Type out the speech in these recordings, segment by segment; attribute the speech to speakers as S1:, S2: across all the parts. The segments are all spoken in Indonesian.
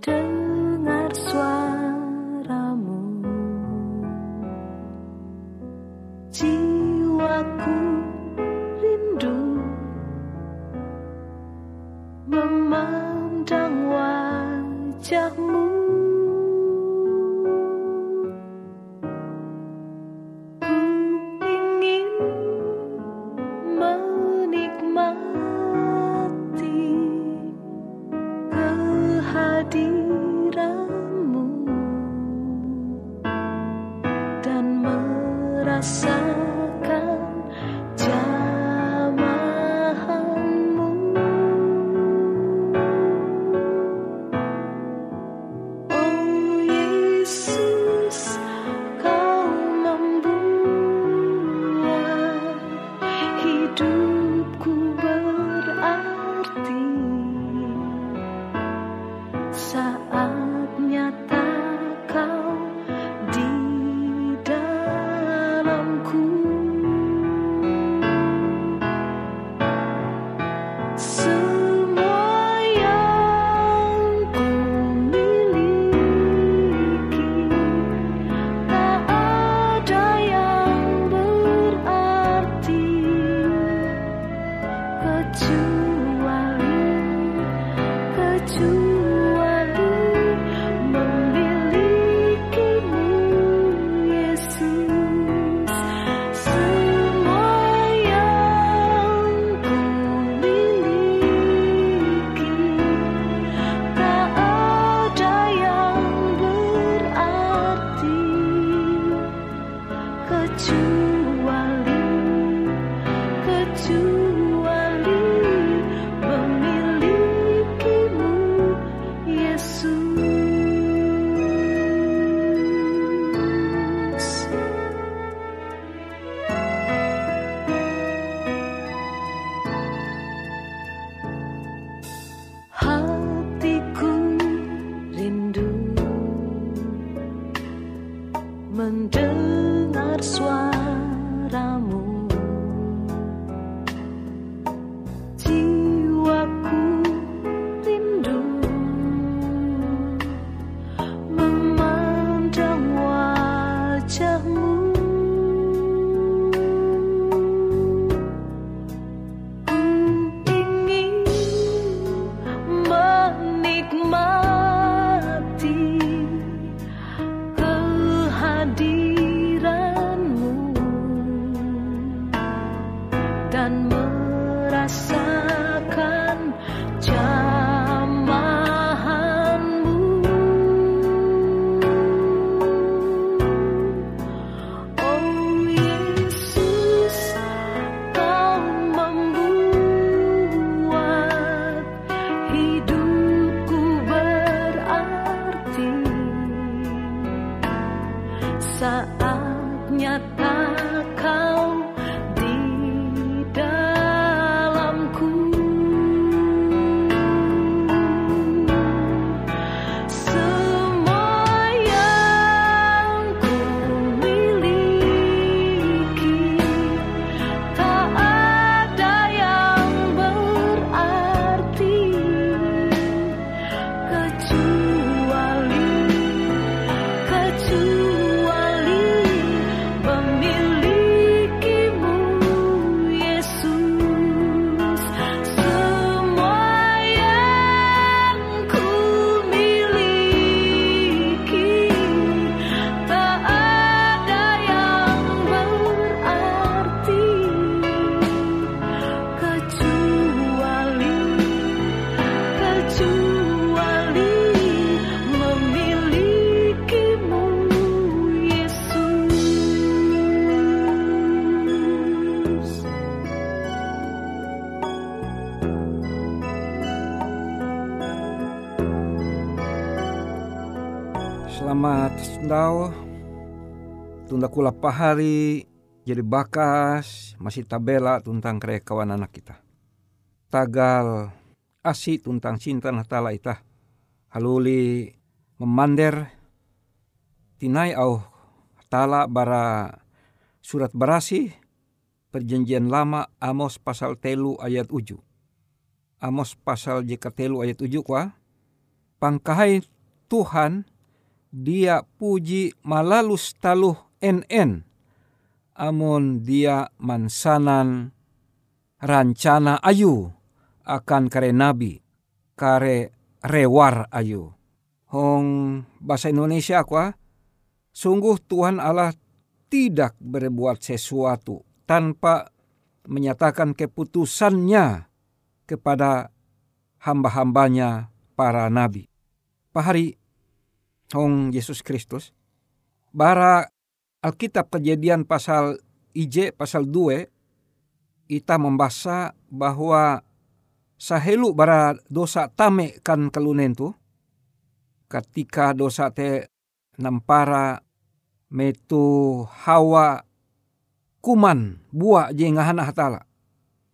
S1: 等。sun. Kula pahari jadi bakas masih tabela tentang kawan anak kita. Tagal asi tentang cinta natala ita. Haluli memander tinai au tala bara surat berasi perjanjian lama Amos pasal telu ayat uju. Amos pasal jika telu ayat uju kwa pangkahai Tuhan dia puji malalus taluh NN amun dia mansanan rancana ayu akan kare nabi kare rewar ayu hong bahasa Indonesia kwa sungguh Tuhan Allah tidak berbuat sesuatu tanpa menyatakan keputusannya kepada hamba-hambanya para nabi. Pahari Hong Yesus Kristus. Bara Alkitab kejadian pasal IJ pasal 2 kita membaca bahwa sahelu bara dosa tame kan kalunen tu. Ketika dosa te nampara metu hawa kuman buah je ngahana hatala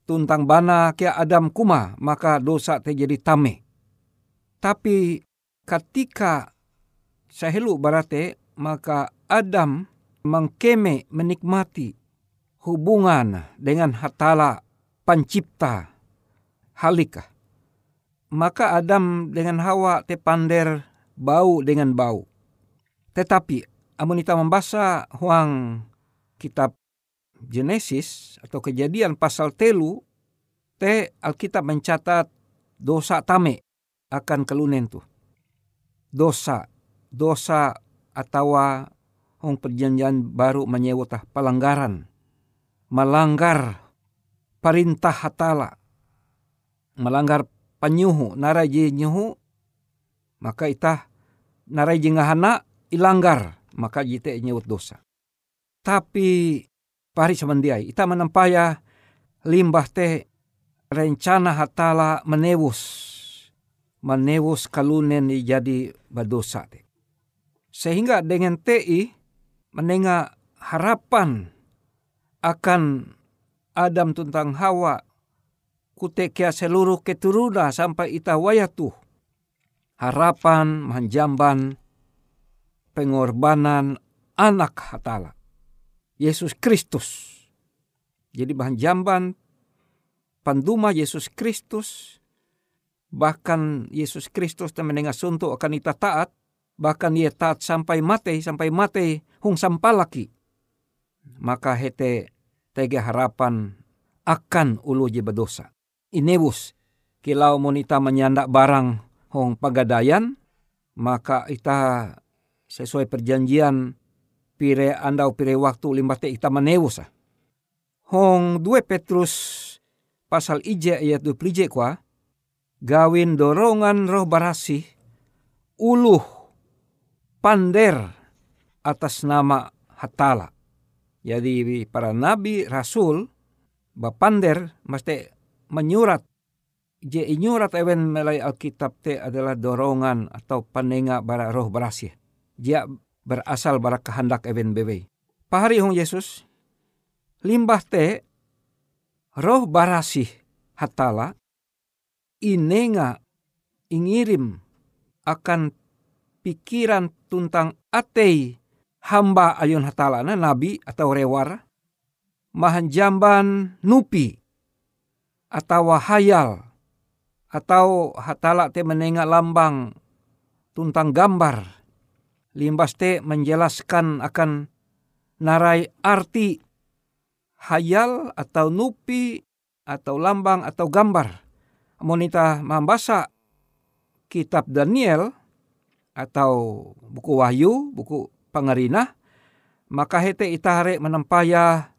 S1: tuntang bana kia adam kuma maka dosa te jadi tame. Tapi ketika sahelu barate maka Adam mengkeme menikmati hubungan dengan hatala pencipta halika. Maka Adam dengan Hawa tepander bau dengan bau. Tetapi amunita membaca huang kitab Genesis atau kejadian pasal telu te Alkitab mencatat dosa tame akan kelunen tu. Dosa dosa atau hong perjanjian baru menyewotah pelanggaran. Melanggar perintah hatala. Melanggar penyuhu naraji nyuhu maka itah naraji ngahana ilanggar maka jite nyewot dosa. Tapi pari semendiai ita menempaya limbah teh rencana hatala menewus menewus kalunen jadi teh. Sehingga dengan TI menengah harapan akan Adam tentang Hawa kutekia seluruh keturunan sampai ita wayatu. Harapan menjamban pengorbanan anak hatala. Yesus Kristus. Jadi bahan jamban panduma Yesus Kristus bahkan Yesus Kristus menengah suntuk akan ita taat bahkan ia taat sampai mati sampai mati hung sampalaki maka hete tege harapan akan ulu je berdosa. Inewus kilau monita menyandak barang hong pagadayan maka ita sesuai perjanjian pire andau pire waktu limbate ita menewus hong dua Petrus pasal ije ayat dua plije kwa gawin dorongan roh barasih uluh pander atas nama Hatala. Jadi para nabi, rasul, bapander mesti menyurat. Je inyurat ewen melai Alkitab te adalah dorongan atau panenga bara roh berasih. Dia berasal bara kehendak ewen bebe. Pahari hong Yesus, limbah te roh barasih hatala inenga ingirim akan pikiran tuntang atei hamba ayun hatalana nabi atau rewar mahan jamban nupi atau hayal atau hatala te menengah lambang tuntang gambar. Limbas te menjelaskan akan narai arti hayal atau nupi atau lambang atau gambar. Monita membasa kitab Daniel atau buku Wahyu, buku Pangerina, maka hete itare menempaya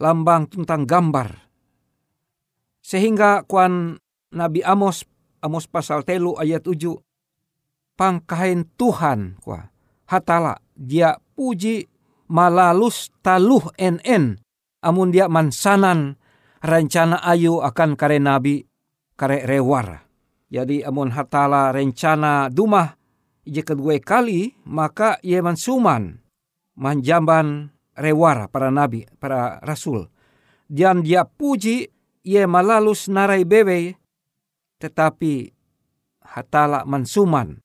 S1: lambang tentang gambar. Sehingga kuan Nabi Amos, Amos pasal telu ayat tujuh, pangkain Tuhan kuah hatala dia puji malalus taluh en amun dia mansanan rencana ayu akan kare nabi kare rewar. Jadi amun hatala rencana dumah
S2: je kedua kali maka ia mansuman manjamban rewara para nabi, para rasul. Dan dia puji ia malalus narai bebe tetapi hatala mansuman.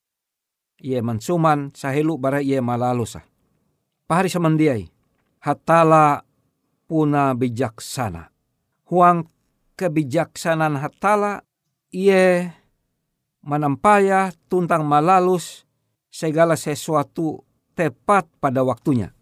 S2: Ia mansuman sahelu bara ia malalus. Pahari samandiai. Hatala puna bijaksana. Huang kebijaksanaan hatala ia menampaya tuntang malalus segala sesuatu tepat pada waktunya.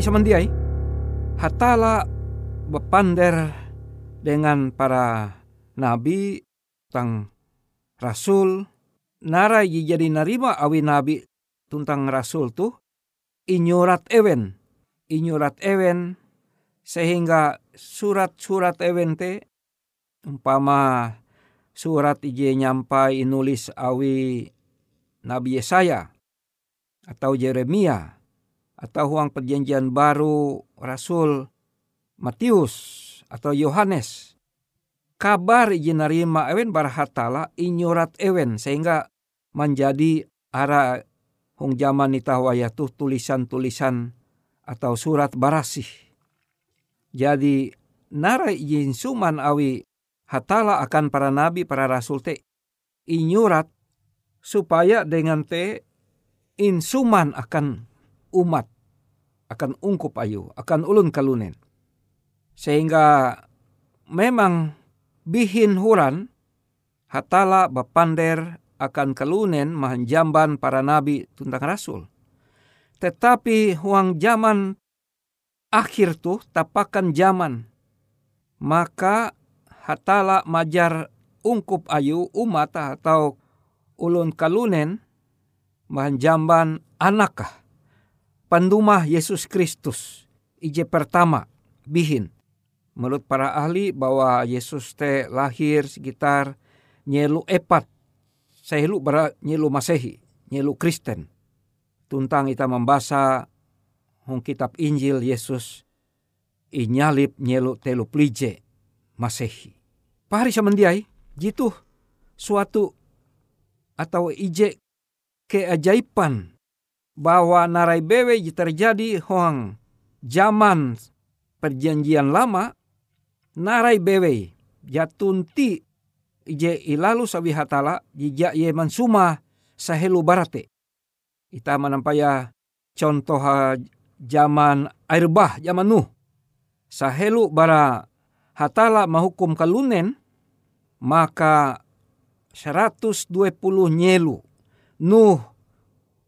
S2: Pahari samandiai, hatala bepander dengan para nabi tentang rasul. Narai jadi narima awi nabi tentang rasul tuh inyurat ewen inyurat ewen sehingga surat-surat ewen te umpama surat ije nyampai nulis awi Nabi Yesaya atau Jeremia atau huang perjanjian baru Rasul Matius atau Yohanes. Kabar narima ewen barhatala inyurat ewen sehingga menjadi ara hong zaman itawaya tuh tulisan-tulisan atau surat barasih. Jadi nara izin suman awi hatala akan para nabi para rasul te inyurat supaya dengan te insuman akan umat akan ungkup ayu, akan ulun kalunen. Sehingga memang bihin huran hatala bapander akan kalunen mahanjamban para nabi tentang rasul. Tetapi huang zaman akhir tuh tapakan zaman. Maka hatala majar
S1: ungkup ayu umat atau ulun kalunen jamban anakah pandumah Yesus Kristus ije pertama bihin. Menurut para ahli bahwa Yesus te lahir sekitar nyelu epat. Sehelu bara nyelu masehi nyelu Kristen. Tuntang kita membaca hong kitab Injil Yesus inyalip nyelu telu plije masehi. Pahari samandiai jitu suatu atau ije keajaiban bahwa narai bewe terjadi hoang zaman perjanjian lama narai bewe jatunti ije ilalu sabi hatala jija ye mansuma sahelu barate. Ita menampaya contoh zaman air bah zaman Nuh. Sahelu bara hatala mahukum kalunen maka 120 nyelu Nuh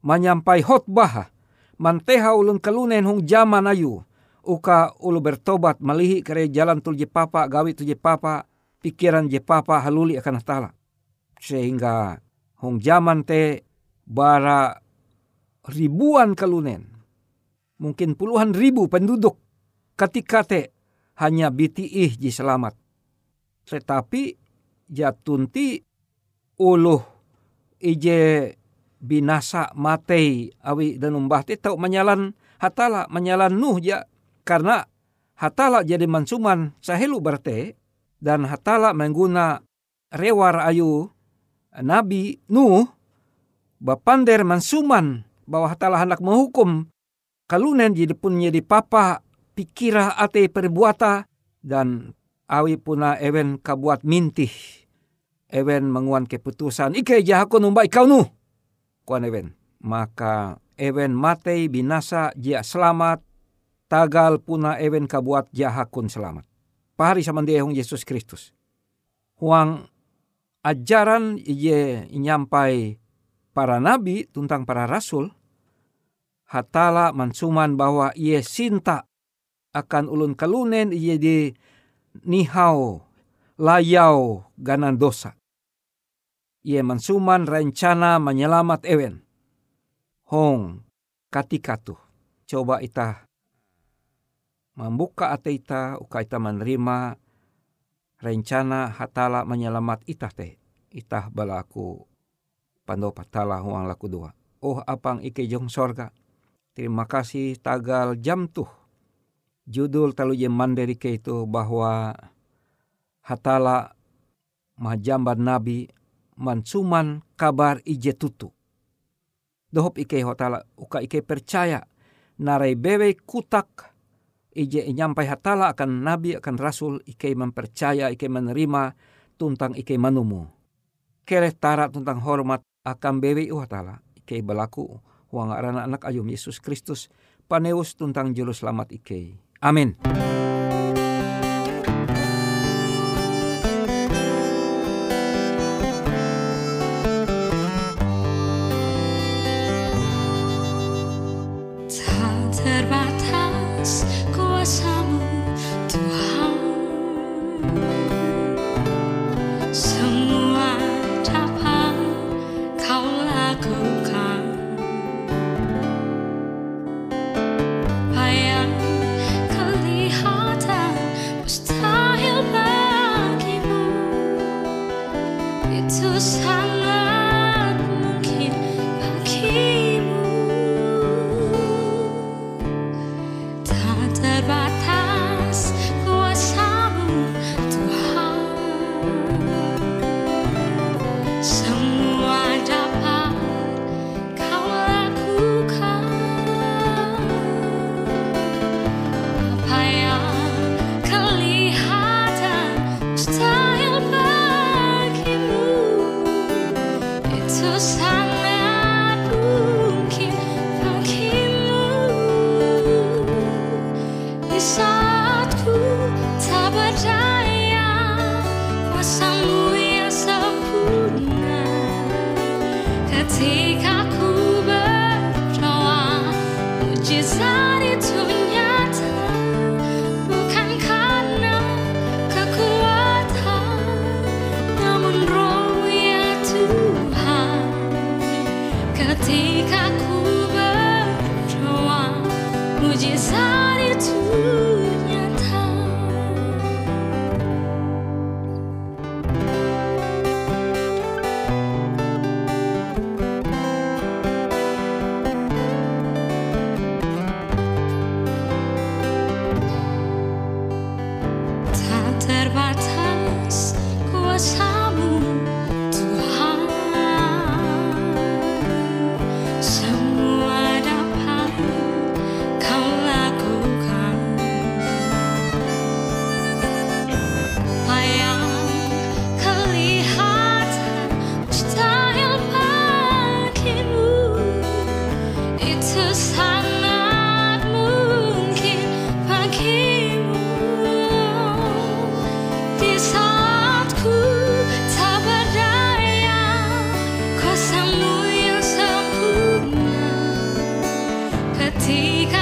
S1: menyampai hotbah manteha ulun kalunen hong zaman ayu uka ulu bertobat malihi kare jalan tul je papa gawi tu je papa pikiran je papa haluli akan hatala sehingga hong zaman te bara ribuan kalunen mungkin puluhan ribu penduduk ketika te hanya BTI ji selamat. Tetapi jatunti uluh ije binasa matei awi dan umbah te tau menyalan hatala menyalan nuh ja karena hatala jadi mansuman sahelu berte dan hatala mengguna rewar ayu nabi nuh bapander mansuman bahwa hatala hendak menghukum kalunen jadi pun jadi papa pikira ate perbuata dan awi puna ewen kabuat mintih. Ewen menguan keputusan ike jahako numba ikau nu. Kuan ewen. Maka ewen matei binasa jia selamat. Tagal puna ewen kabuat jahakun selamat. Pahari sama hong Yesus Kristus. Huang ajaran iye nyampai para nabi tentang para rasul hatala mansuman bahwa ia sinta akan ulun kalunen iya di nihau layau ganan dosa. Ia mansuman rencana menyelamat ewen. Hong katika tu coba ita membuka ate ita uka ita menerima rencana hatala menyelamat ita te. Itah balaku pandopa tala huang laku dua. Oh apang ike jong sorga. Terima kasih tagal jam tuh judul talu je mandiri ke itu bahwa hatala majambar nabi mansuman kabar ije tutu. Dohop ike hatala uka ike percaya narai bewe kutak ije nyampai hatala akan nabi akan rasul ike mempercaya ike menerima tuntang ike manumu. Kere tara tentang hormat akan bewe hatala ike belaku huang anak-anak ayum Yesus Kristus paneus tuntang julu selamat ike. Amin. 离开。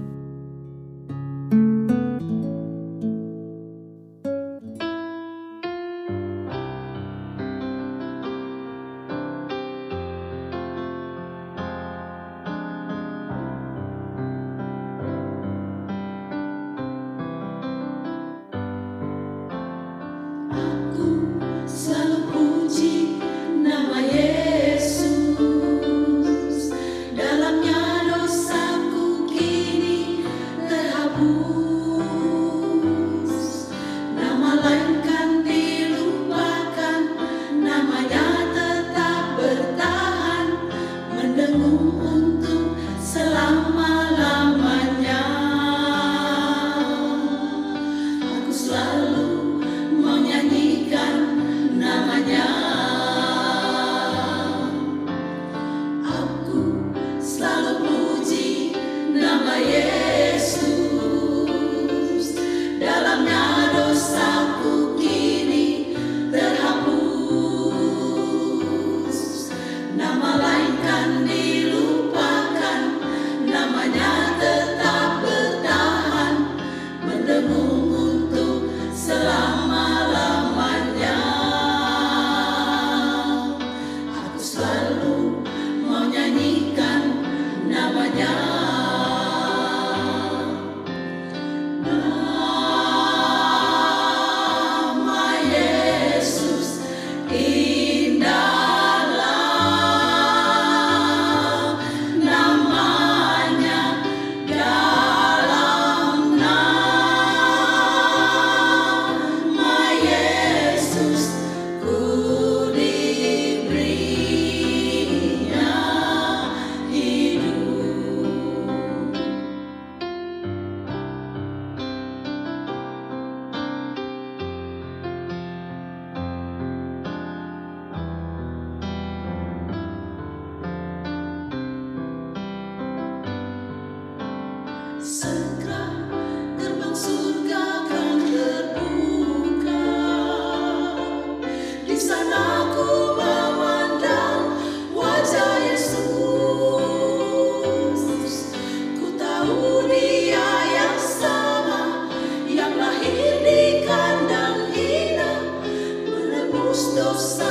S2: Dosa umat